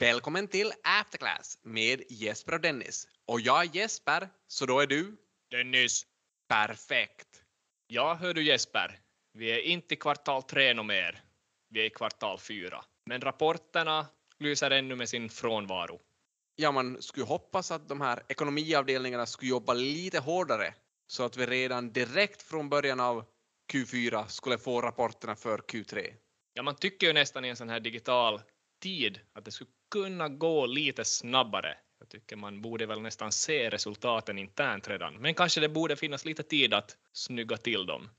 Välkommen till Afterclass med Jesper och Dennis. Och jag är Jesper, så då är du? Dennis. Perfekt. Ja, hör du Jesper. Vi är inte i kvartal tre no mer. Vi är i kvartal fyra. Men rapporterna lyser ännu med sin frånvaro. Ja, man skulle hoppas att de här ekonomiavdelningarna skulle jobba lite hårdare så att vi redan direkt från början av Q4 skulle få rapporterna för Q3. Ja, man tycker ju nästan i en sån här digital tid att det skulle kunna gå lite snabbare. Jag tycker man borde väl nästan se resultaten internt redan, men kanske det borde finnas lite tid att snygga till dem.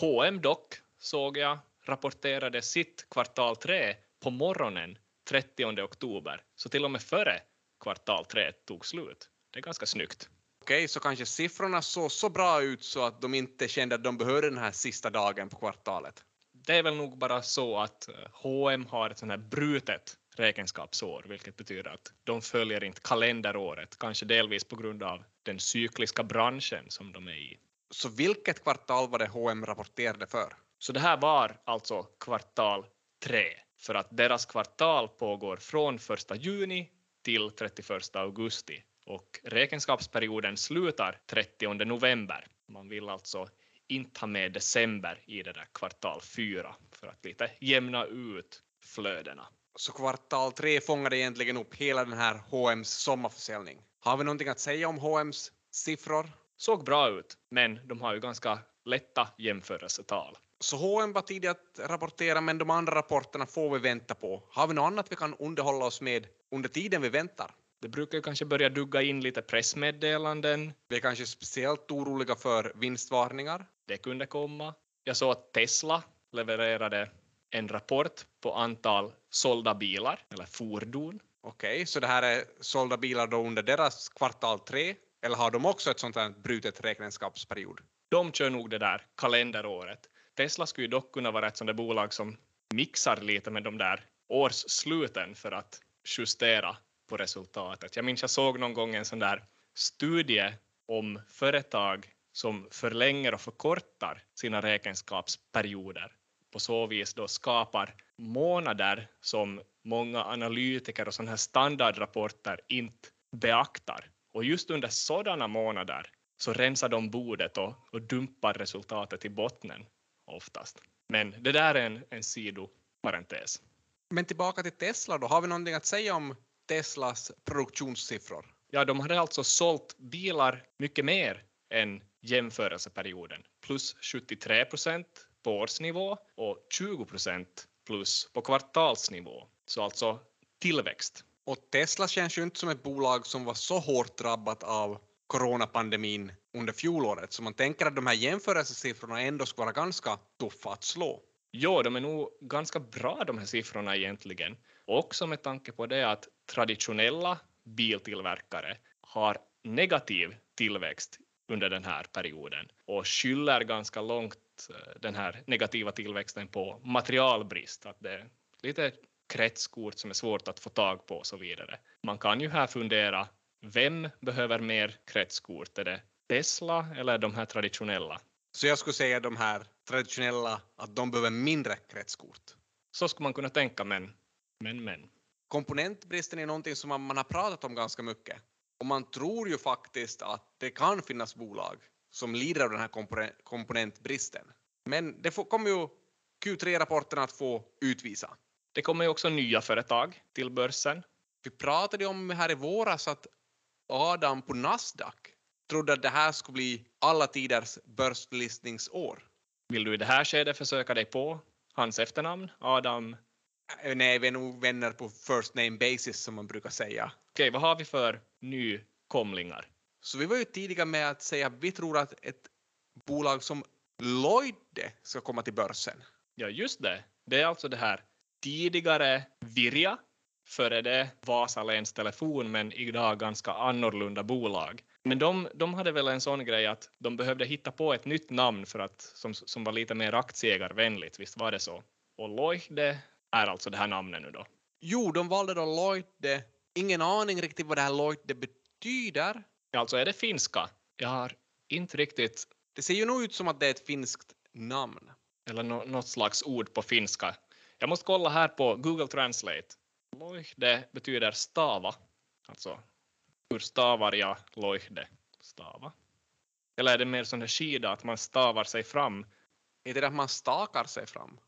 H&M dock, såg jag, rapporterade sitt kvartal 3 på morgonen 30 oktober, så till och med före kvartal 3 tog slut. Det är ganska snyggt. Okej, så kanske siffrorna såg så bra ut så att de inte kände att de behövde den här sista dagen på kvartalet. Det är väl nog bara så att H&M har ett sånt här brutet räkenskapsår, vilket betyder att de följer inte kalenderåret, kanske delvis på grund av den cykliska branschen som de är i. Så vilket kvartal var det H&M rapporterade för? Så det här var alltså kvartal 3, för att deras kvartal pågår från 1 juni till 31 augusti och räkenskapsperioden slutar 30 november. Man vill alltså inte ha med december i det där kvartal 4 för att lite jämna ut flödena. Så kvartal 3 fångade egentligen upp hela den här H&M's sommarförsäljning. Har vi någonting att säga om H&M's siffror? Såg bra ut, men de har ju ganska lätta jämförelsetal. Så H&M var tidig att rapportera, men de andra rapporterna får vi vänta på. Har vi något annat vi kan underhålla oss med under tiden vi väntar? Det brukar kanske börja dugga in lite pressmeddelanden. Vi är kanske speciellt oroliga för vinstvarningar. Det kunde komma. Jag såg att Tesla levererade en rapport på antal sålda bilar eller fordon. Okej, okay, så det här är sålda bilar då under deras kvartal tre? Eller har de också ett sånt här brutet räkenskapsperiod? De kör nog det där kalenderåret. Tesla skulle ju dock kunna vara ett sånt där bolag som mixar lite med de där årssluten för att justera på resultatet. Jag minns jag såg någon gång en sån där studie om företag som förlänger och förkortar sina räkenskapsperioder. På så vis då skapar månader som många analytiker och sådana här standardrapporter inte beaktar. Och just under sådana månader så rensar de bordet och, och dumpar resultatet i bottnen oftast. Men det där är en, en sidoparentes. Men tillbaka till Tesla då, har vi någonting att säga om Teslas produktionssiffror? Ja, de hade alltså sålt bilar mycket mer än jämförelseperioden, plus 73 procent på årsnivå och 20 procent plus på kvartalsnivå. Så alltså tillväxt. Och Tesla känns ju inte som ett bolag som var så hårt drabbat av coronapandemin under fjolåret, så man tänker att de här jämförelsesiffrorna ändå ska vara ganska tuffa att slå. Jo, de är nog ganska bra de här siffrorna egentligen. Också med tanke på det att traditionella biltillverkare har negativ tillväxt under den här perioden och skyller ganska långt eh, den här negativa tillväxten på materialbrist, att det är lite kretskort som är svårt att få tag på och så vidare. Man kan ju här fundera, vem behöver mer kretskort? Är det Tesla eller de här traditionella? Så jag skulle säga de här traditionella, att de behöver mindre kretskort? Så skulle man kunna tänka, men, men, men. Komponentbristen är någonting som man har pratat om ganska mycket. Och man tror ju faktiskt att det kan finnas bolag som lider av den här komponentbristen. Men det kommer ju Q3-rapporterna att få utvisa. Det kommer ju också nya företag till börsen. Vi pratade om här i våras att Adam på Nasdaq trodde att det här skulle bli alla tiders börslistningsår. Vill du i det här skedet försöka dig på hans efternamn, Adam? Äh, nej, vi är nog vänner på first name basis som man brukar säga. Okej, vad har vi för nykomlingar? Så vi var ju tidiga med att säga att vi tror att ett bolag som Lloyde ska komma till börsen. Ja, just det. Det är alltså det här tidigare Virja, före det Vasaläns Telefon, men idag ganska annorlunda bolag. Men de, de hade väl en sån grej att de behövde hitta på ett nytt namn för att, som, som var lite mer aktieägarvänligt, visst var det så? Och Lloyde är alltså det här namnet nu då? Jo, de valde då Lloyde. Ingen aning riktigt vad det här Lloyde betyder. Alltså är det finska? Jag har inte riktigt... Det ser ju nog ut som att det är ett finskt namn. Eller no, något slags ord på finska. Jag måste kolla här på Google Translate. Loihde betyder stava, alltså hur stavar jag Loihde? Stava. Eller är det mer som det skida, att man stavar sig fram? Är det att man stakar sig fram?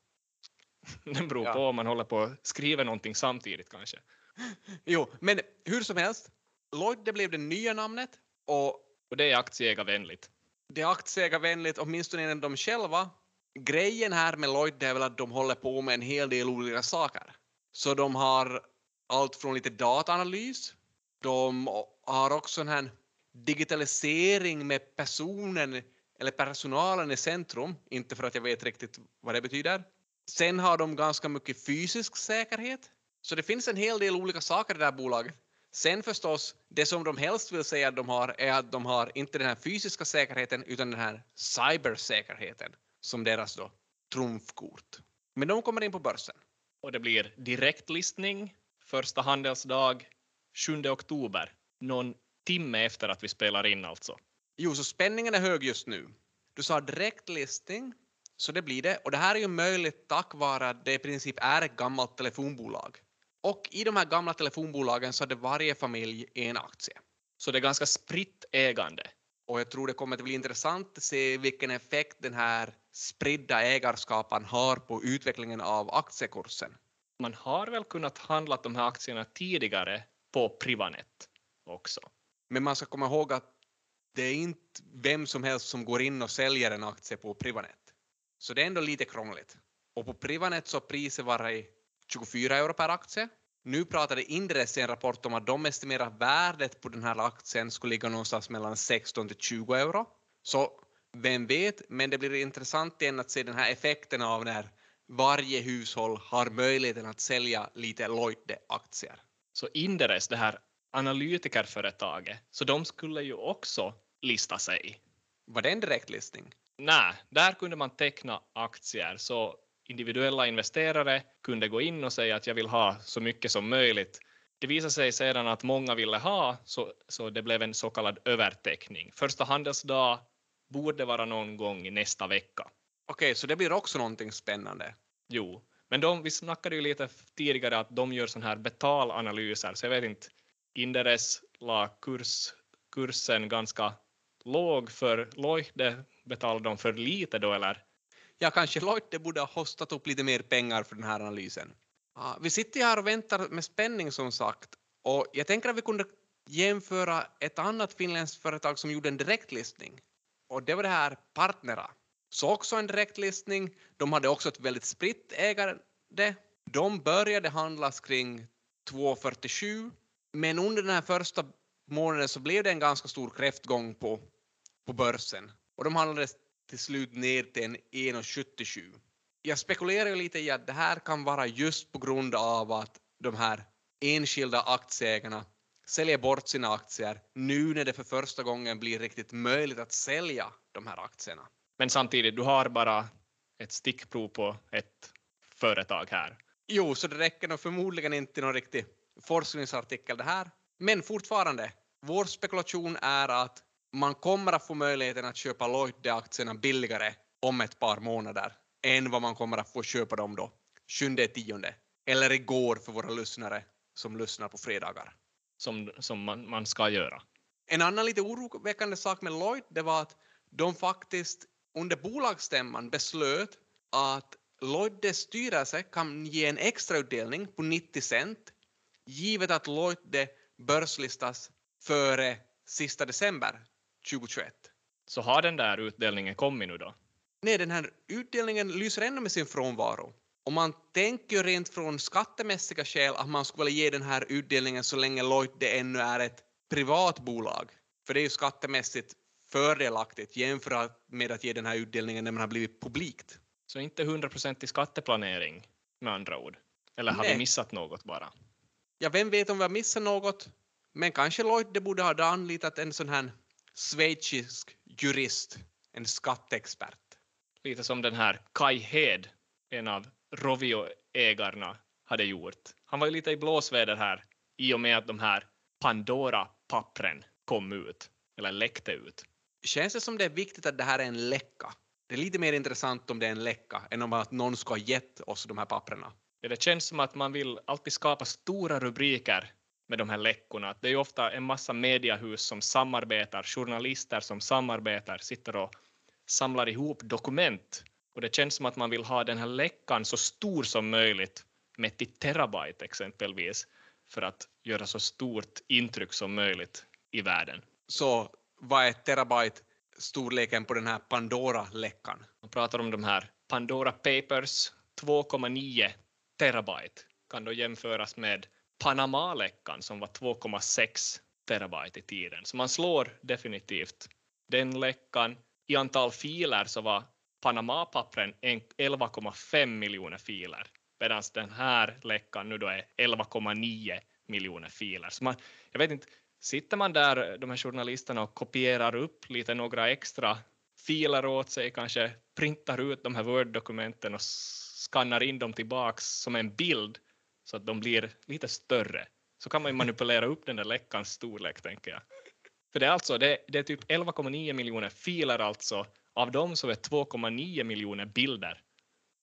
Det beror Ja. på om man håller på och skriver någonting samtidigt kanske. Jo, men hur som helst. Lloyd det blev det nya namnet och Och det är aktieägarvänligt. det är aktieägarvänligt, åtminstone enligt dem själva. Grejen här med Lloyd är väl att de håller på med en hel del olika saker. Så de har allt från lite dataanalys, de har också en här digitalisering med personen eller personalen i centrum, inte för att jag vet riktigt vad det betyder. Sen har de ganska mycket fysisk säkerhet, så det finns en hel del olika saker i det här bolaget. Sen förstås, det som de helst vill säga att de har är att de har inte den här fysiska säkerheten utan den här cybersäkerheten som deras då trumfkort. Men de kommer in på börsen. Och det blir direktlistning första handelsdag 7 oktober. Någon timme efter att vi spelar in alltså. Jo, så spänningen är hög just nu. Du sa direktlistning, så det blir det. Och det här är ju möjligt tack vare att det i princip är ett gammalt telefonbolag. Och i de här gamla telefonbolagen så hade varje familj en aktie. Så det är ganska spritt ägande. Och jag tror det kommer att bli intressant att se vilken effekt den här spridda ägarskapen har på utvecklingen av aktiekursen. Man har väl kunnat handla de här aktierna tidigare på Privanet också. Men man ska komma ihåg att det är inte vem som helst som går in och säljer en aktie på Privanet. Så det är ändå lite krångligt. Och på Privanet så har priset varit 24 euro per aktie. Nu pratade Inderes i en rapport om att de estimerar värdet på den här aktien skulle ligga någonstans mellan 16 till 20 euro. Så vem vet, men det blir intressant igen att se den här effekten av när varje hushåll har möjligheten att sälja lite Loide-aktier. Så Inderes, det här analytikerföretaget, så de skulle ju också lista sig. Var det en direktlistning? Nej, där kunde man teckna aktier så individuella investerare kunde gå in och säga att jag vill ha så mycket som möjligt. Det visade sig sedan att många ville ha, så, så det blev en så kallad överteckning. Första handelsdag borde vara någon gång nästa vecka. Okej, så det blir också någonting spännande. Jo, men de, vi snackade ju lite tidigare att de gör sån här betalanalyser, så jag vet inte, Inderes la kurs, kursen ganska låg för Loihde betalade de för lite då eller? Ja, kanske Lotte borde ha hostat upp lite mer pengar för den här analysen. Ja, vi sitter ju här och väntar med spänning som sagt. Och jag tänker att vi kunde jämföra ett annat finländskt företag som gjorde en direktlistning. Och det var det här Partnera. Så också en direktlistning. De hade också ett väldigt spritt ägande. De började handlas kring 2,47. Men under den här första månaden så blev det en ganska stor kräftgång på, på börsen. Och de handlades till slut ner till en 1,77. Jag spekulerar lite i att det här kan vara just på grund av att de här enskilda aktieägarna säljer bort sina aktier nu när det för första gången blir riktigt möjligt att sälja de här aktierna. Men samtidigt, du har bara ett stickprov på ett företag här. Jo, så det räcker nog förmodligen inte till någon riktig forskningsartikel det här. Men fortfarande, vår spekulation är att man kommer att få möjligheten att köpa Lloyd-aktierna billigare om ett par månader än vad man kommer att få köpa dem då 7-10 eller igår för våra lyssnare som lyssnar på fredagar. som, som man, man ska göra. En annan lite oroväckande sak med Lloyd det var att de faktiskt under bolagsstämman beslöt att Lloyds styrelse kan ge en extrautdelning på 90 cent givet att Lloyd börslistas före sista december 2021. Så har den där utdelningen kommit nu då? Nej, den här utdelningen lyser ännu med sin frånvaro. Och man tänker ju rent från skattemässiga skäl att man skulle ge den här utdelningen så länge Lloyd det ännu är ett privat bolag. För det är ju skattemässigt fördelaktigt jämfört med att ge den här utdelningen när man har blivit publikt. Så inte 100% i skatteplanering med andra ord? Eller har Nej. vi missat något bara? Ja, vem vet om vi har missat något? Men kanske Lloyd det borde ha anlitat en sån här schweizisk jurist, en skatteexpert. Lite som den här Kai Hed, en av Rovio-ägarna, hade gjort. Han var ju lite i blåsväder här i och med att de här Pandora-pappren kom ut, eller läckte ut. Känns det som det är viktigt att det här är en läcka? Det är lite mer intressant om det är en läcka än om att någon ska ha gett oss de här papperna. Det känns som att man vill alltid skapa stora rubriker med de här läckorna. Det är ju ofta en massa mediehus som samarbetar, journalister som samarbetar, sitter och samlar ihop dokument. Och det känns som att man vill ha den här läckan så stor som möjligt, mätt i terabyte exempelvis, för att göra så stort intryck som möjligt i världen. Så vad är terabyte storleken på den här Pandora-läckan? Man pratar om de här Pandora Papers, 2,9 terabyte kan då jämföras med Panama-läckan som var 2,6 terabyte i tiden. Så man slår definitivt den läckan. I antal filer så var Panama-pappren 11,5 miljoner filer medan den här läckan nu då är 11,9 miljoner filer. Så man, jag vet inte, sitter man där, de här journalisterna, och kopierar upp lite några extra filer åt sig, kanske printar ut de här Word-dokumenten och skannar in dem tillbaks som en bild så att de blir lite större. Så kan man manipulera upp den där läckans storlek, tänker jag. För det är alltså, det, det är typ 11,9 miljoner filer alltså. Av dem så är 2,9 miljoner bilder.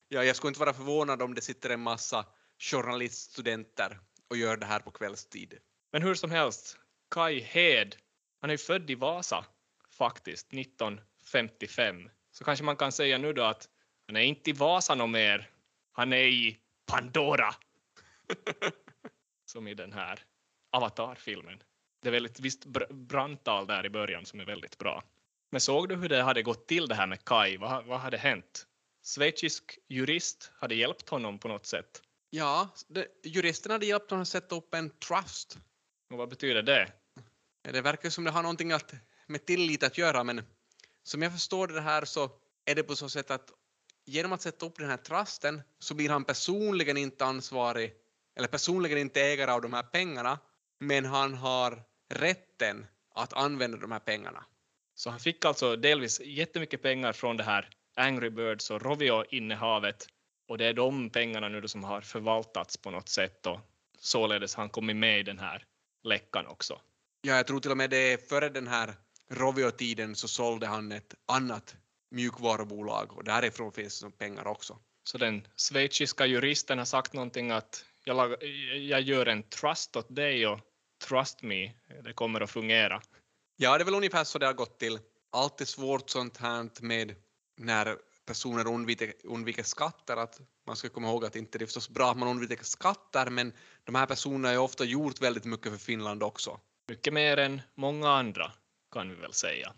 Ja, jag skulle inte vara förvånad om det sitter en massa journaliststudenter och gör det här på kvällstid. Men hur som helst, Kai Hed, han är ju född i Vasa faktiskt, 1955. Så kanske man kan säga nu då att han är inte i Vasa något mer, han är i Pandora. som i den här Avatar-filmen. Det är väldigt visst brandtal där i början som är väldigt bra. Men såg du hur det hade gått till det här med Kai? Vad, vad hade hänt? Schweizisk jurist hade hjälpt honom på något sätt. Ja, det, juristen hade hjälpt honom att sätta upp en trust. Och vad betyder det? Det verkar som det har någonting att, med tillit att göra, men som jag förstår det här så är det på så sätt att genom att sätta upp den här trusten så blir han personligen inte ansvarig eller personligen inte ägare av de här pengarna, men han har rätten att använda de här pengarna. Så han fick alltså delvis jättemycket pengar från det här Angry Birds och Rovio-innehavet och det är de pengarna nu som har förvaltats på något sätt och således har han kommit med i den här läckan också. Ja, jag tror till och med det före den här Rovio-tiden så sålde han ett annat mjukvarubolag och därifrån finns det pengar också. Så den schweiziska juristen har sagt någonting att jag, jag gör en trust åt dig och trust me, det kommer att fungera. Ja, det är väl ungefär så det har gått till. Allt är svårt sånt här med när personer undviker, undviker skatter, att man ska komma ihåg att inte det är förstås bra att man undviker skatter, men de här personerna har ofta gjort väldigt mycket för Finland också. Mycket mer än många andra, kan vi väl säga.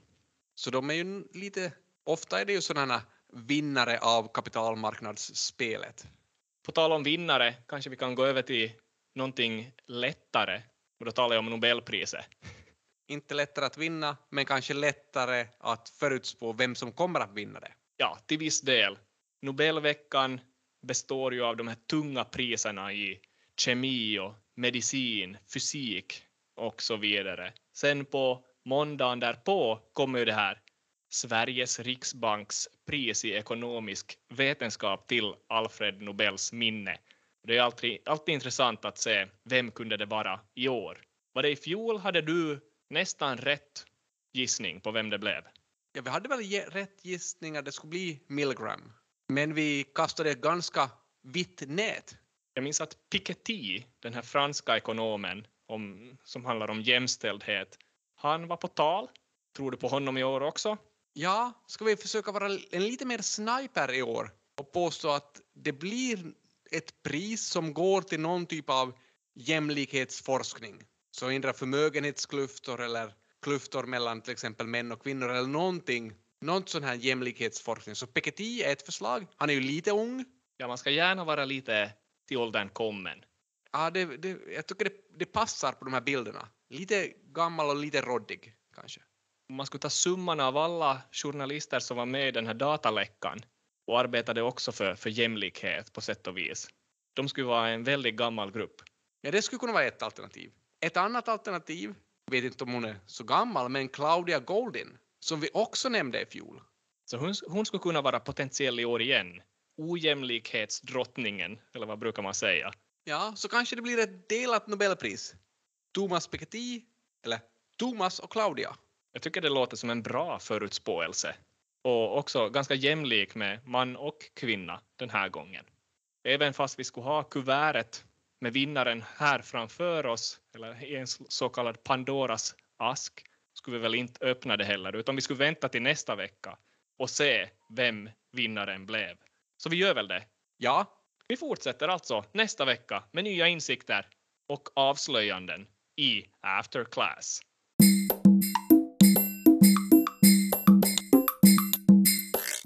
Så de är ju lite, ofta är det ju sådana vinnare av kapitalmarknadsspelet. På tal om vinnare kanske vi kan gå över till någonting lättare och då talar jag om Nobelpriset. Inte lättare att vinna, men kanske lättare att förutspå vem som kommer att vinna det. Ja, till viss del. Nobelveckan består ju av de här tunga priserna i kemi och medicin, fysik och så vidare. Sen på måndagen därpå kommer ju det här Sveriges riksbanks pris i ekonomisk vetenskap till Alfred Nobels minne. Det är alltid, alltid intressant att se vem kunde det vara i år. Var det i fjol hade du nästan rätt gissning på vem det blev? Ja, vi hade väl rätt gissning att det skulle bli Milgram, men vi kastade ett ganska vitt nät. Jag minns att Piketty, den här franska ekonomen om, som handlar om jämställdhet, han var på tal. Tror du på honom i år också? Ja, ska vi försöka vara en lite mer sniper i år och påstå att det blir ett pris som går till någon typ av jämlikhetsforskning. Så hindra förmögenhetsklyftor eller klyftor mellan till exempel män och kvinnor eller någonting. Någon sån här jämlikhetsforskning. Så Piketty är ett förslag. Han är ju lite ung. Ja, man ska gärna vara lite till åldern kommen. Ja, det, det, jag tycker det, det passar på de här bilderna. Lite gammal och lite råddig kanske om man skulle ta summan av alla journalister som var med i den här dataläckan och arbetade också för, för jämlikhet på sätt och vis. De skulle vara en väldigt gammal grupp. Ja, det skulle kunna vara ett alternativ. Ett annat alternativ, jag vet inte om hon är så gammal, men Claudia Goldin, som vi också nämnde i fjol. Så hon, hon skulle kunna vara potentiell i år igen. Ojämlikhetsdrottningen, eller vad brukar man säga? Ja, så kanske det blir ett delat Nobelpris. Thomas Piketty, eller Thomas och Claudia. Jag tycker det låter som en bra förutspåelse och också ganska jämlik med man och kvinna den här gången. även fast vi skulle ha kuvertet med vinnaren här framför oss, eller i en så kallad Pandoras ask, skulle vi väl inte öppna det heller, utan vi skulle vänta till nästa vecka och se vem vinnaren blev. Så vi gör väl det. Ja, Vi fortsätter alltså nästa vecka med nya insikter och avslöjanden i After Class.